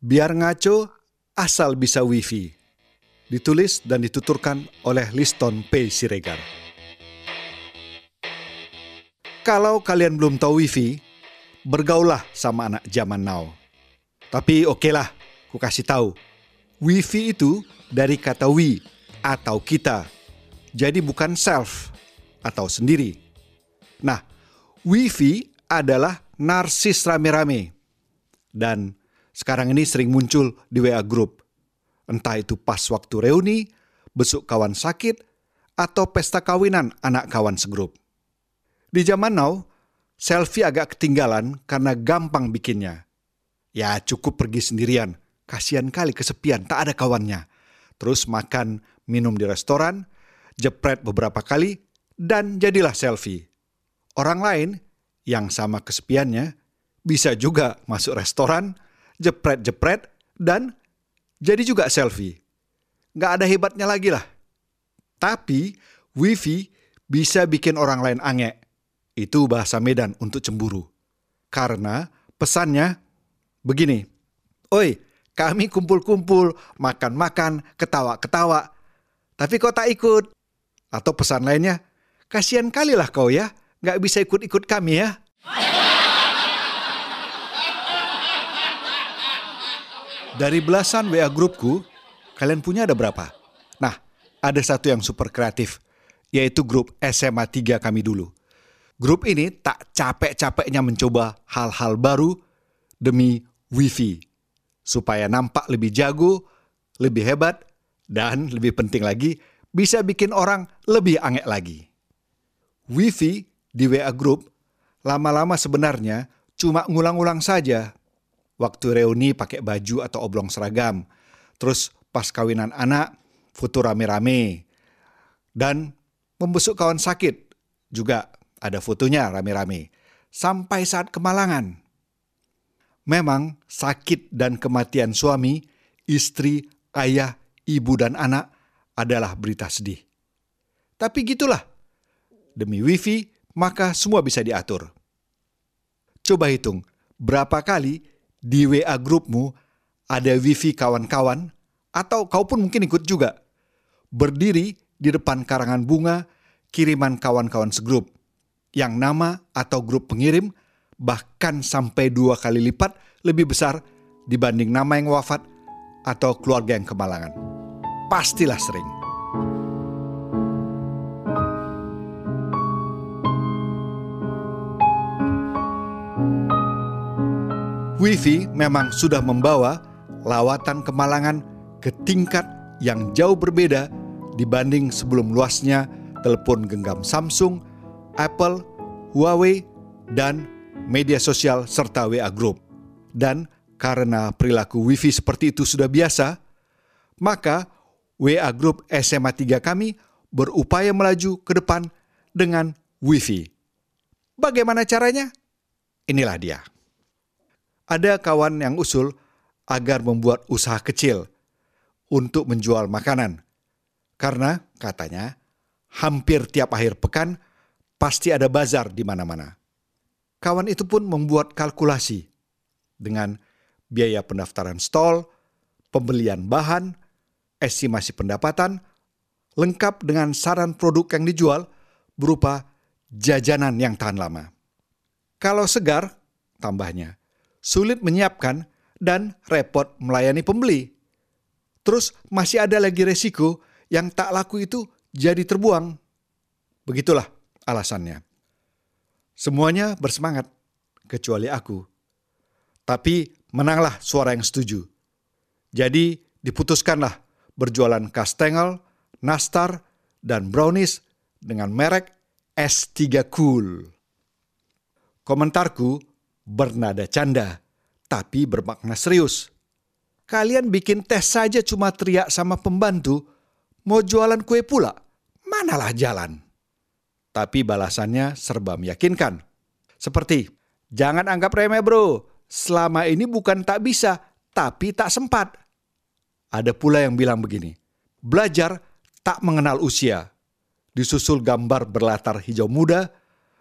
Biar ngaco, asal bisa wifi. Ditulis dan dituturkan oleh Liston P. Siregar. Kalau kalian belum tahu wifi, bergaulah sama anak zaman now. Tapi oke lah, ku kasih tahu. Wifi itu dari kata we atau kita. Jadi bukan self atau sendiri. Nah, wifi adalah narsis rame-rame. Dan sekarang ini sering muncul di WA Group. Entah itu pas waktu reuni, besuk kawan sakit, atau pesta kawinan anak kawan segrup. Di zaman now, selfie agak ketinggalan karena gampang bikinnya. Ya cukup pergi sendirian, kasihan kali kesepian, tak ada kawannya. Terus makan, minum di restoran, jepret beberapa kali, dan jadilah selfie. Orang lain yang sama kesepiannya bisa juga masuk restoran, jepret-jepret, dan jadi juga selfie. Nggak ada hebatnya lagi lah. Tapi wifi bisa bikin orang lain ange. Itu bahasa Medan untuk cemburu. Karena pesannya begini. Oi, kami kumpul-kumpul, makan-makan, ketawa-ketawa. Tapi kau tak ikut. Atau pesan lainnya, kasihan kalilah kau ya, nggak bisa ikut-ikut kami ya. Dari belasan WA grupku, kalian punya ada berapa? Nah, ada satu yang super kreatif, yaitu grup SMA 3 kami dulu. Grup ini tak capek-capeknya mencoba hal-hal baru demi wifi, supaya nampak lebih jago, lebih hebat, dan lebih penting lagi, bisa bikin orang lebih angek lagi. Wifi di WA Group lama-lama sebenarnya cuma ngulang-ulang saja waktu reuni pakai baju atau oblong seragam. Terus pas kawinan anak, foto rame-rame. Dan membesuk kawan sakit, juga ada fotonya rame-rame. Sampai saat kemalangan. Memang sakit dan kematian suami, istri, ayah, ibu, dan anak adalah berita sedih. Tapi gitulah. Demi wifi, maka semua bisa diatur. Coba hitung, berapa kali di WA grupmu ada wifi kawan-kawan, atau kau pun mungkin ikut juga. Berdiri di depan karangan bunga kiriman kawan-kawan segrup, yang nama atau grup pengirim bahkan sampai dua kali lipat lebih besar dibanding nama yang wafat atau keluarga yang kemalangan. Pastilah sering. Wifi memang sudah membawa lawatan kemalangan ke tingkat yang jauh berbeda dibanding sebelum luasnya telepon genggam Samsung, Apple, Huawei, dan media sosial serta WA Group. Dan karena perilaku Wifi seperti itu sudah biasa, maka WA Group SMA 3 kami berupaya melaju ke depan dengan Wifi. Bagaimana caranya? Inilah dia ada kawan yang usul agar membuat usaha kecil untuk menjual makanan. Karena katanya hampir tiap akhir pekan pasti ada bazar di mana-mana. Kawan itu pun membuat kalkulasi dengan biaya pendaftaran stall, pembelian bahan, estimasi pendapatan, lengkap dengan saran produk yang dijual berupa jajanan yang tahan lama. Kalau segar, tambahnya, sulit menyiapkan, dan repot melayani pembeli. Terus masih ada lagi resiko yang tak laku itu jadi terbuang. Begitulah alasannya. Semuanya bersemangat, kecuali aku. Tapi menanglah suara yang setuju. Jadi diputuskanlah berjualan kastengel, nastar, dan brownies dengan merek S3 Cool. Komentarku bernada canda, tapi bermakna serius. Kalian bikin tes saja cuma teriak sama pembantu, mau jualan kue pula, manalah jalan. Tapi balasannya serba meyakinkan. Seperti, jangan anggap remeh bro, selama ini bukan tak bisa, tapi tak sempat. Ada pula yang bilang begini, belajar tak mengenal usia. Disusul gambar berlatar hijau muda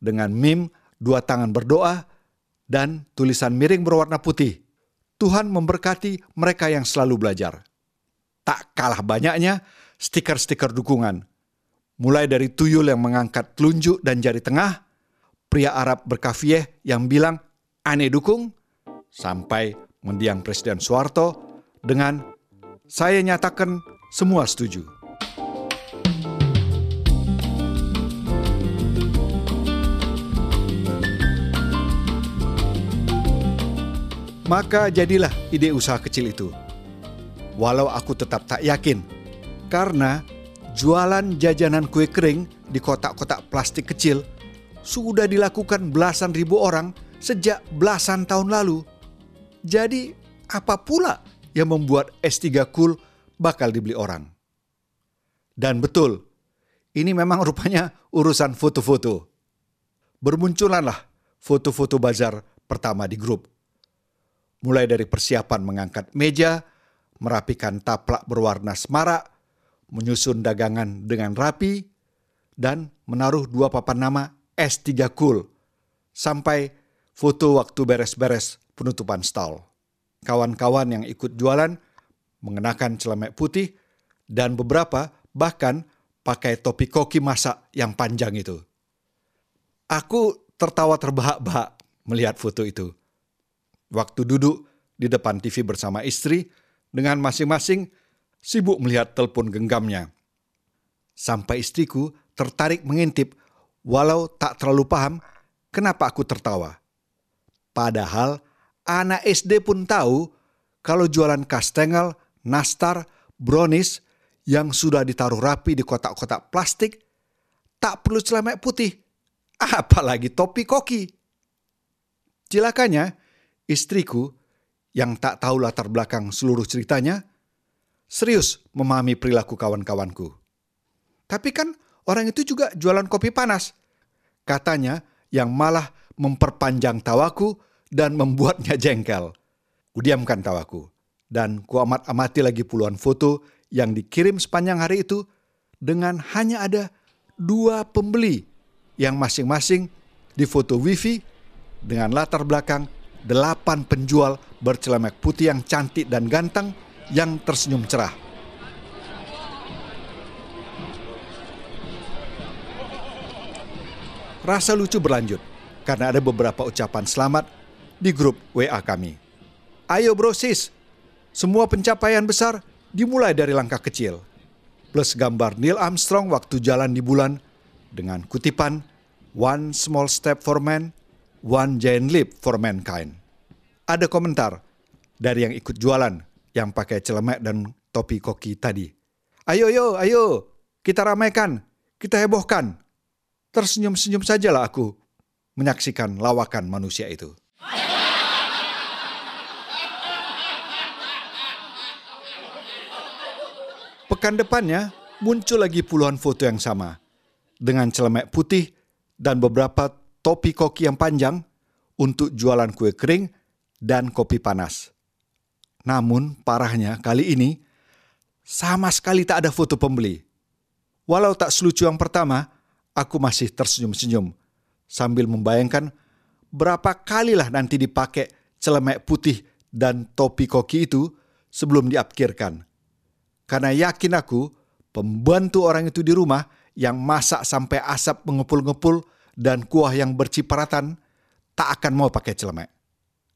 dengan meme dua tangan berdoa dan tulisan miring berwarna putih. Tuhan memberkati mereka yang selalu belajar. Tak kalah banyaknya stiker-stiker dukungan. Mulai dari tuyul yang mengangkat telunjuk dan jari tengah, pria Arab berkafieh yang bilang aneh dukung, sampai mendiang Presiden Soeharto dengan saya nyatakan semua setuju. Maka jadilah ide usaha kecil itu. Walau aku tetap tak yakin, karena jualan jajanan kue kering di kotak-kotak plastik kecil sudah dilakukan belasan ribu orang sejak belasan tahun lalu. Jadi, apa pula yang membuat S3 Cool bakal dibeli orang? Dan betul, ini memang rupanya urusan foto-foto. Bermunculanlah foto-foto bazar pertama di grup mulai dari persiapan mengangkat meja, merapikan taplak berwarna semarak, menyusun dagangan dengan rapi, dan menaruh dua papan nama S3 Cool, sampai foto waktu beres-beres penutupan stall. Kawan-kawan yang ikut jualan mengenakan celemek putih dan beberapa bahkan pakai topi koki masak yang panjang itu. Aku tertawa terbahak-bahak melihat foto itu waktu duduk di depan TV bersama istri dengan masing-masing sibuk melihat telepon genggamnya. Sampai istriku tertarik mengintip walau tak terlalu paham kenapa aku tertawa. Padahal anak SD pun tahu kalau jualan kastengel, nastar, brownies yang sudah ditaruh rapi di kotak-kotak plastik tak perlu celemek putih, apalagi topi koki. Cilakanya, Istriku, yang tak tahu latar belakang seluruh ceritanya, serius memahami perilaku kawan-kawanku. Tapi kan orang itu juga jualan kopi panas. Katanya yang malah memperpanjang tawaku dan membuatnya jengkel. Kudiamkan tawaku. Dan kuamat amati lagi puluhan foto yang dikirim sepanjang hari itu dengan hanya ada dua pembeli yang masing-masing di foto wifi dengan latar belakang delapan penjual bercelemek putih yang cantik dan ganteng yang tersenyum cerah. Rasa lucu berlanjut karena ada beberapa ucapan selamat di grup WA kami. Ayo bro sis, semua pencapaian besar dimulai dari langkah kecil. Plus gambar Neil Armstrong waktu jalan di bulan dengan kutipan One small step for man, One Giant Leap for Mankind. Ada komentar dari yang ikut jualan yang pakai celemek dan topi koki tadi. Ayo, ayo, ayo, kita ramaikan, kita hebohkan. Tersenyum-senyum sajalah aku menyaksikan lawakan manusia itu. Pekan depannya muncul lagi puluhan foto yang sama dengan celemek putih dan beberapa topi koki yang panjang untuk jualan kue kering dan kopi panas. Namun parahnya kali ini sama sekali tak ada foto pembeli. Walau tak selucu yang pertama, aku masih tersenyum-senyum sambil membayangkan berapa kalilah nanti dipakai celemek putih dan topi koki itu sebelum diapkirkan. Karena yakin aku, pembantu orang itu di rumah yang masak sampai asap mengepul-ngepul dan kuah yang bercipratan tak akan mau pakai celemek.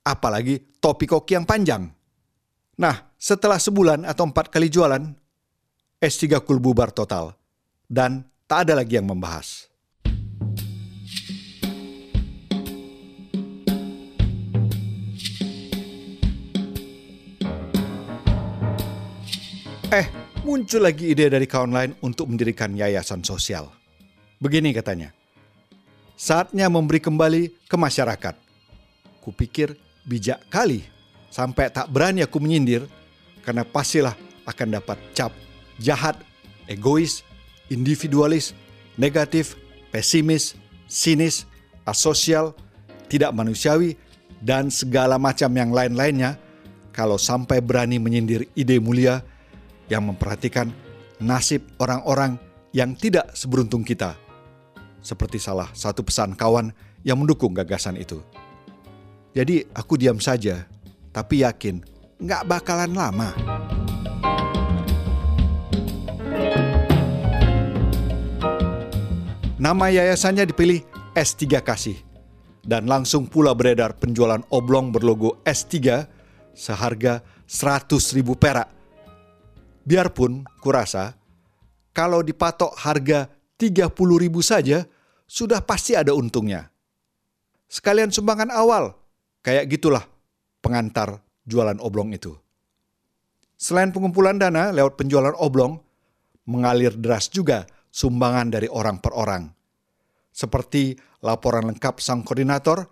Apalagi topi koki yang panjang. Nah, setelah sebulan atau empat kali jualan, S3 Kul bubar total. Dan tak ada lagi yang membahas. Eh, muncul lagi ide dari kawan lain untuk mendirikan yayasan sosial. Begini katanya, saatnya memberi kembali ke masyarakat. Kupikir bijak kali, sampai tak berani aku menyindir, karena pastilah akan dapat cap jahat, egois, individualis, negatif, pesimis, sinis, asosial, tidak manusiawi, dan segala macam yang lain-lainnya kalau sampai berani menyindir ide mulia yang memperhatikan nasib orang-orang yang tidak seberuntung kita seperti salah satu pesan kawan yang mendukung gagasan itu. Jadi aku diam saja tapi yakin nggak bakalan lama. Nama yayasannya dipilih S3 Kasih dan langsung pula beredar penjualan oblong berlogo S3 seharga 100 ribu perak. Biarpun kurasa kalau dipatok harga 30 ribu saja sudah pasti ada untungnya. Sekalian sumbangan awal, kayak gitulah pengantar jualan oblong itu. Selain pengumpulan dana lewat penjualan oblong, mengalir deras juga sumbangan dari orang per orang. Seperti laporan lengkap sang koordinator,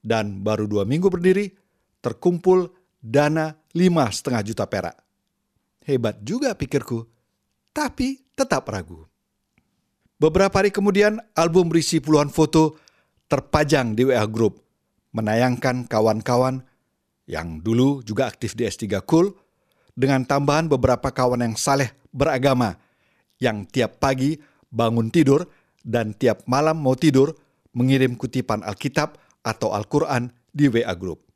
dan baru dua minggu berdiri, terkumpul dana lima setengah juta perak. Hebat juga pikirku, tapi tetap ragu. Beberapa hari kemudian, album berisi puluhan foto terpajang di WA Group, menayangkan kawan-kawan yang dulu juga aktif di S3 Cool, dengan tambahan beberapa kawan yang saleh beragama yang tiap pagi bangun tidur dan tiap malam mau tidur mengirim kutipan Alkitab atau Al-Quran di WA Group.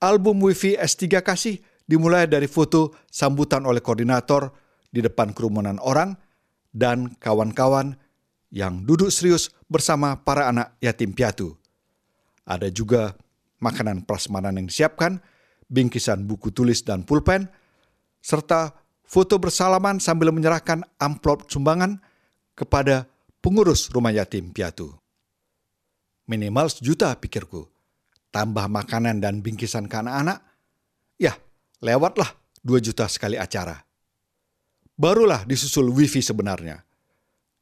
Album Wifi S3 Kasih dimulai dari foto sambutan oleh koordinator di depan kerumunan orang dan kawan-kawan yang duduk serius bersama para anak yatim piatu. Ada juga makanan prasmanan yang disiapkan, bingkisan buku tulis dan pulpen, serta foto bersalaman sambil menyerahkan amplop sumbangan kepada pengurus rumah yatim piatu. Minimal sejuta pikirku. Tambah makanan dan bingkisan ke anak-anak, ya lewatlah dua juta sekali acara. Barulah disusul wifi sebenarnya.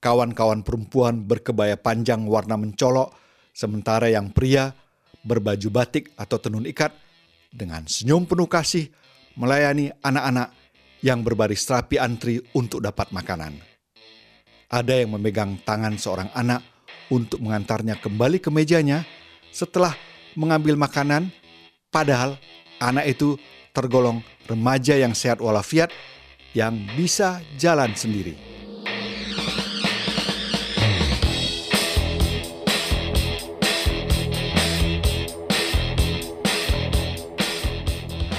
Kawan-kawan perempuan berkebaya panjang warna mencolok, sementara yang pria berbaju batik atau tenun ikat dengan senyum penuh kasih melayani anak-anak yang berbaris rapi antri untuk dapat makanan. Ada yang memegang tangan seorang anak untuk mengantarnya kembali ke mejanya setelah mengambil makanan, padahal anak itu tergolong remaja yang sehat walafiat yang bisa jalan sendiri.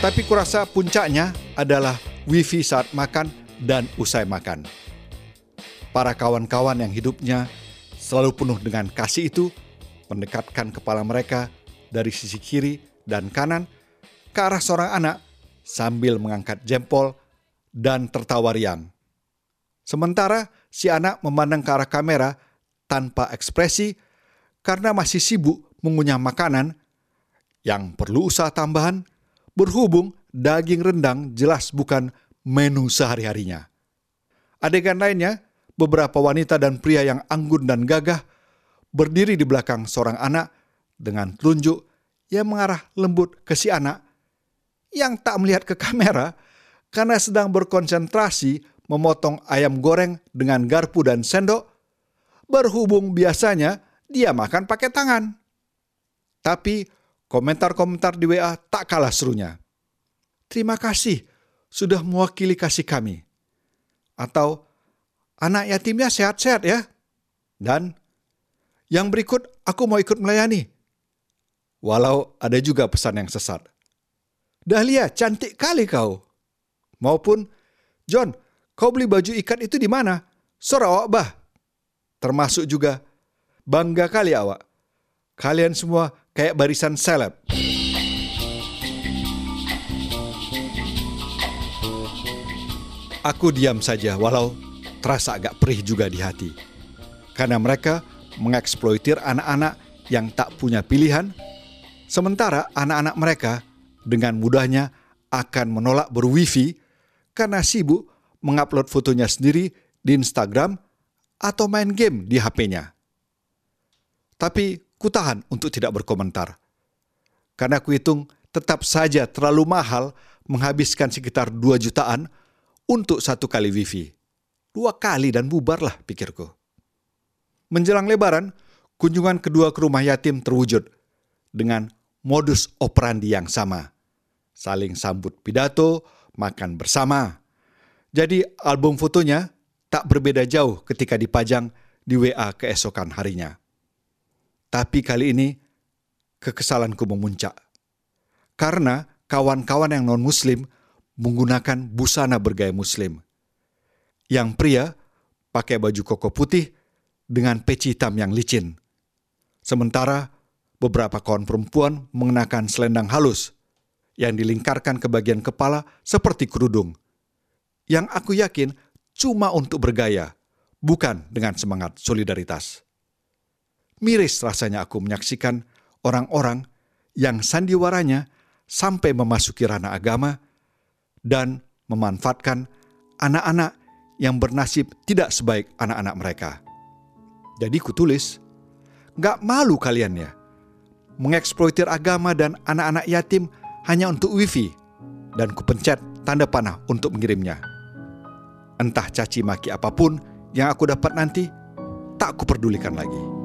Tapi kurasa puncaknya adalah wifi saat makan dan usai makan para kawan-kawan yang hidupnya selalu penuh dengan kasih itu mendekatkan kepala mereka dari sisi kiri dan kanan ke arah seorang anak sambil mengangkat jempol dan tertawa riang. Sementara si anak memandang ke arah kamera tanpa ekspresi karena masih sibuk mengunyah makanan yang perlu usaha tambahan berhubung daging rendang jelas bukan menu sehari-harinya. Adegan lainnya beberapa wanita dan pria yang anggun dan gagah berdiri di belakang seorang anak dengan telunjuk yang mengarah lembut ke si anak yang tak melihat ke kamera karena sedang berkonsentrasi memotong ayam goreng dengan garpu dan sendok, berhubung biasanya dia makan pakai tangan. Tapi komentar-komentar di WA tak kalah serunya. Terima kasih sudah mewakili kasih kami. Atau anak yatimnya sehat-sehat ya. Dan yang berikut aku mau ikut melayani. Walau ada juga pesan yang sesat. Dahlia, cantik kali kau. Maupun, John, kau beli baju ikat itu di mana? Sore awak bah. Termasuk juga, bangga kali awak. Kalian semua kayak barisan seleb. Aku diam saja walau terasa agak perih juga di hati. Karena mereka mengeksploitir anak-anak yang tak punya pilihan, sementara anak-anak mereka dengan mudahnya akan menolak berwifi karena sibuk mengupload fotonya sendiri di Instagram atau main game di HP-nya. Tapi kutahan untuk tidak berkomentar. Karena kuhitung tetap saja terlalu mahal menghabiskan sekitar 2 jutaan untuk satu kali wifi. Dua kali dan bubarlah pikirku. Menjelang lebaran, kunjungan kedua ke rumah yatim terwujud dengan modus operandi yang sama. Saling sambut pidato, makan bersama. Jadi album fotonya tak berbeda jauh ketika dipajang di WA keesokan harinya. Tapi kali ini kekesalanku memuncak. karena kawan-kawan yang non-muslim menggunakan busana bergaya muslim. Yang pria pakai baju koko putih dengan peci hitam yang licin. Sementara beberapa kawan perempuan mengenakan selendang halus yang dilingkarkan ke bagian kepala seperti kerudung. Yang aku yakin cuma untuk bergaya, bukan dengan semangat solidaritas. Miris rasanya aku menyaksikan orang-orang yang sandiwaranya sampai memasuki ranah agama dan memanfaatkan anak-anak yang bernasib tidak sebaik anak-anak mereka. Jadi kutulis, gak malu kalian ya, mengeksploitir agama dan anak-anak yatim hanya untuk wifi, dan kupencet tanda panah untuk mengirimnya. Entah caci maki apa pun yang aku dapat nanti, tak kuperdulikan lagi.